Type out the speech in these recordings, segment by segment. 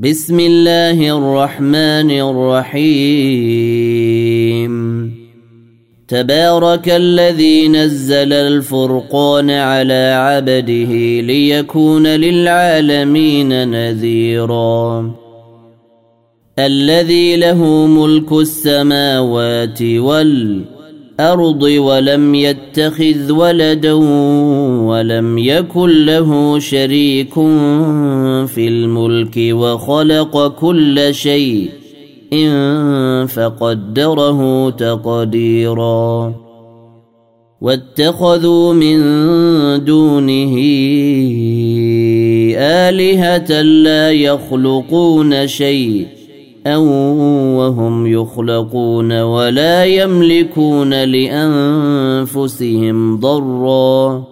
بسم الله الرحمن الرحيم. تبارك الذي نزل الفرقان على عبده ليكون للعالمين نذيرا. الذي له ملك السماوات والارض الأرض ولم يتخذ ولدا ولم يكن له شريك في الملك وخلق كل شيء إن فقدره تقديرا. واتخذوا من دونه آلهة لا يخلقون وهم يخلقون ولا يملكون لأنفسهم ضرا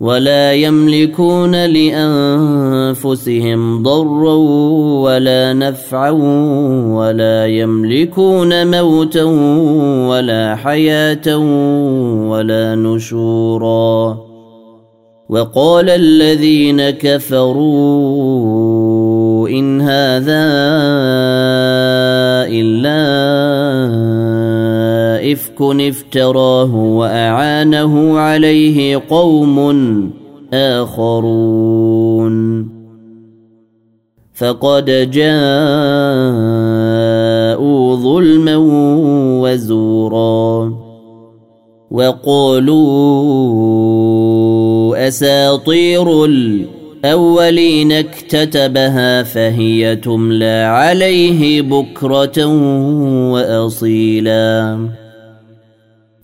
ولا يملكون لأنفسهم ضرا ولا نفعا ولا يملكون موتا ولا حياة ولا نشورا وقال الذين كفروا إن هذا إفك افتراه وأعانه عليه قوم آخرون. فقد جاءوا ظلما وزورا وقالوا أساطير الأولين اكتتبها فهي تملى عليه بكرة وأصيلا.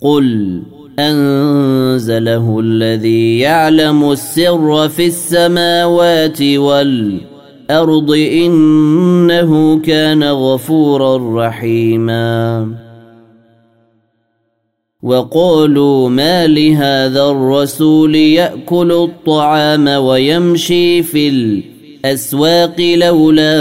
قل أنزله الذي يعلم السر في السماوات والأرض إنه كان غفورا رحيما وقالوا ما لهذا الرسول ياكل الطعام ويمشي في الاسواق لولا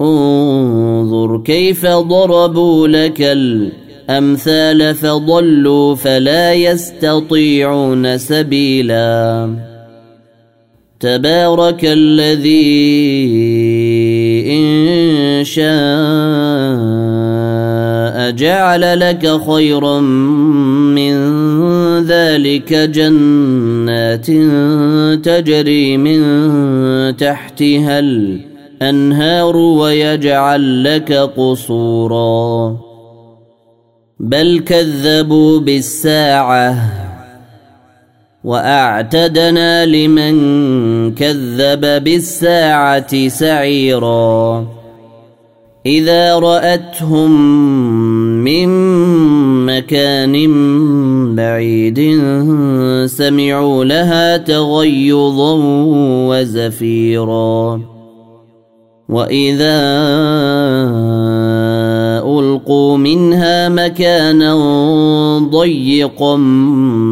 انظر كيف ضربوا لك الأمثال فضلوا فلا يستطيعون سبيلاً. تبارك الذي إن شاء جعل لك خيرا من ذلك جنات تجري من تحتها الأنهار ويجعل لك قصورا. بل كذبوا بالساعة وأعتدنا لمن كذب بالساعة سعيرا. إذا رأتهم من مكان بعيد سمعوا لها تغيظا وزفيرا. واذا القوا منها مكانا ضيقا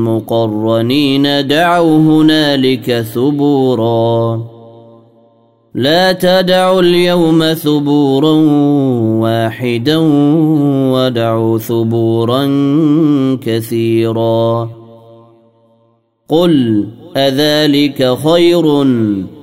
مقرنين دعوا هنالك ثبورا لا تدعوا اليوم ثبورا واحدا ودعوا ثبورا كثيرا قل اذلك خير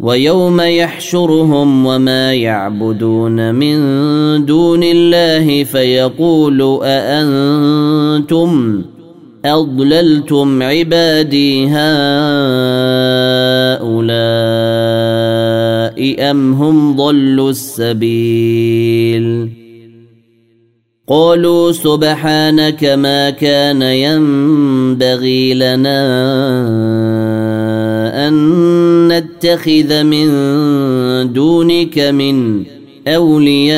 ويوم يحشرهم وما يعبدون من دون الله فيقول أأنتم أضللتم عبادي هؤلاء أم هم ضلوا السبيل؟ قالوا سبحانك ما كان ينبغي لنا أن نتخذ من دونك من أولياء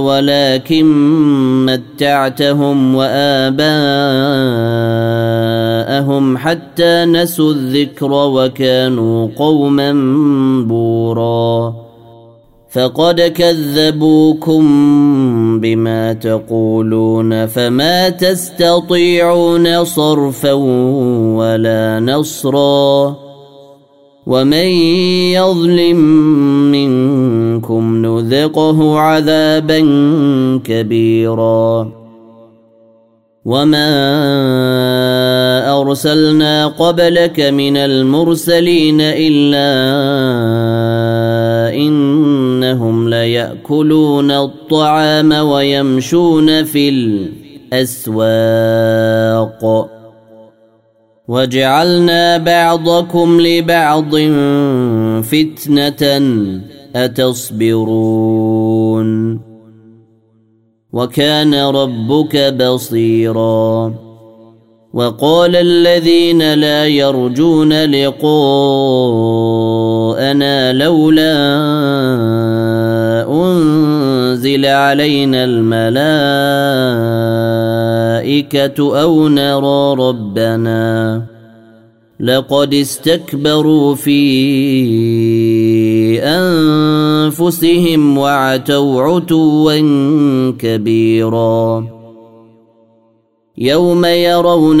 ولكن متعتهم وآباءهم حتى نسوا الذكر وكانوا قوما بورا. فقد كذبوكم بما تقولون فما تستطيعون صرفا ولا نصرا ومن يظلم منكم نذقه عذابا كبيرا وما ارسلنا قبلك من المرسلين الا إنهم ليأكلون الطعام ويمشون في الأسواق. وجعلنا بعضكم لبعض فتنة أتصبرون. وكان ربك بصيرا. وقال الذين لا يرجون لقاءنا لولا أنزل علينا الملائكة أو نرى ربنا لقد استكبروا في أنفسهم وعتوا عتوا كبيرا يوم يرون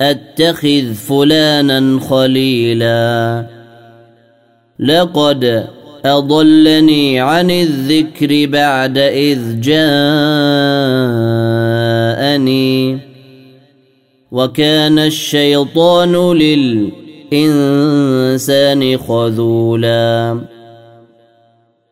أتخذ فلانا خليلا. لقد أضلني عن الذكر بعد إذ جاءني. وكان الشيطان للإنسان خذولا.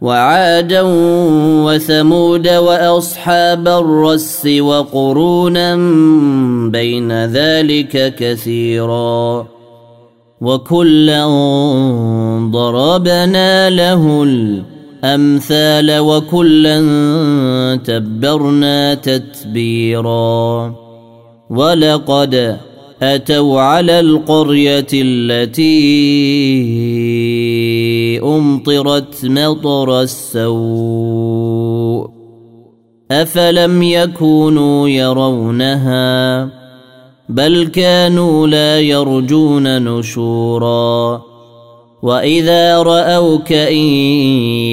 وعادا وثمود وأصحاب الرس وقرونا بين ذلك كثيرا وكلا ضربنا له الأمثال وكلا تبرنا تتبيرا ولقد أتوا على القرية التي أمطرت مطر السوء أفلم يكونوا يرونها بل كانوا لا يرجون نشورا وإذا رأوك إن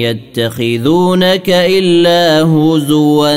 يتخذونك إلا هزوا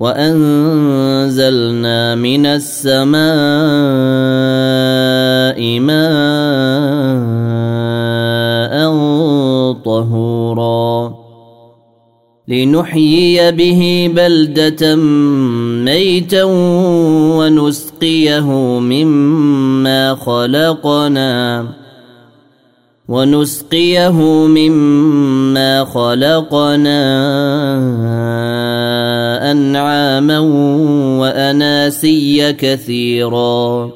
وأنزلنا من السماء ماء طهورا لنحيي به بلدة ميتا ونسقيه مما خلقنا ونسقيه مما خلقنا أنعاما وأناسيا كثيرا.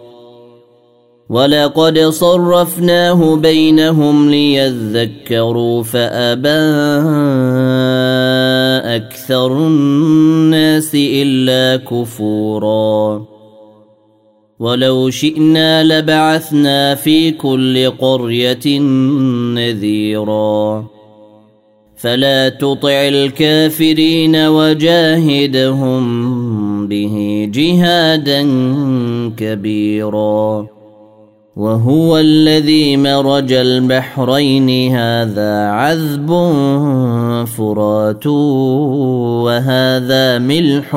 ولقد صرفناه بينهم ليذكروا فأبى أكثر الناس إلا كفورا. ولو شئنا لبعثنا في كل قرية نذيرا. فلا تطع الكافرين وجاهدهم به جهادا كبيرا. وهو الذي مرج البحرين هذا عذب فرات وهذا ملح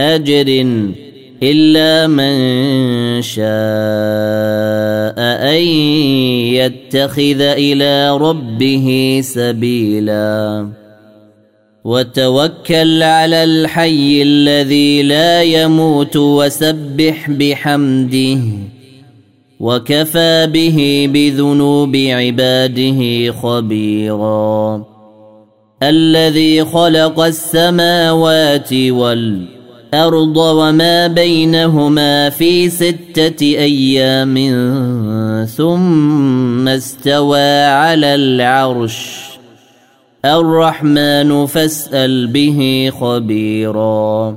أجر إلا من شاء أن يتخذ إلى ربه سبيلا. وتوكل على الحي الذي لا يموت وسبح بحمده. وكفى به بذنوب عباده خبيرا. الذي خلق السماوات والارض وما بينهما في ستة أيام ثم استوى على العرش. الرحمن فاسأل به خبيرا.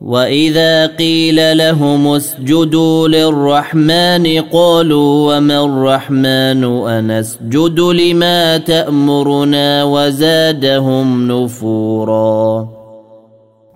وإذا قيل لهم اسجدوا للرحمن قالوا وما الرحمن أنسجد لما تأمرنا وزادهم نفورا.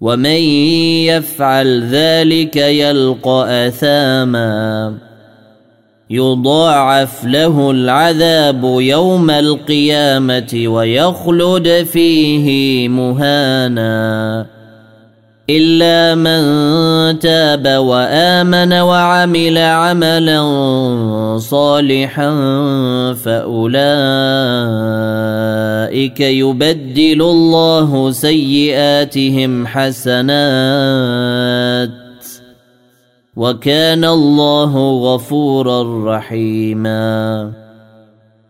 ومن يفعل ذلك يلقى اثاما يضاعف له العذاب يوم القيامه ويخلد فيه مهانا إلا من تاب وآمن وعمل عملا صالحا فأولئك يبدل الله سيئاتهم حسنات وكان الله غفورا رحيما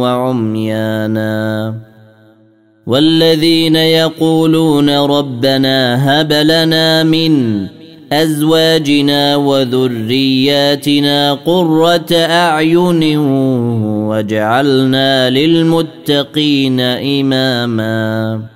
وعميانا. والذين يقولون ربنا هب لنا من أزواجنا وذرياتنا قرة أعين واجعلنا للمتقين إماما.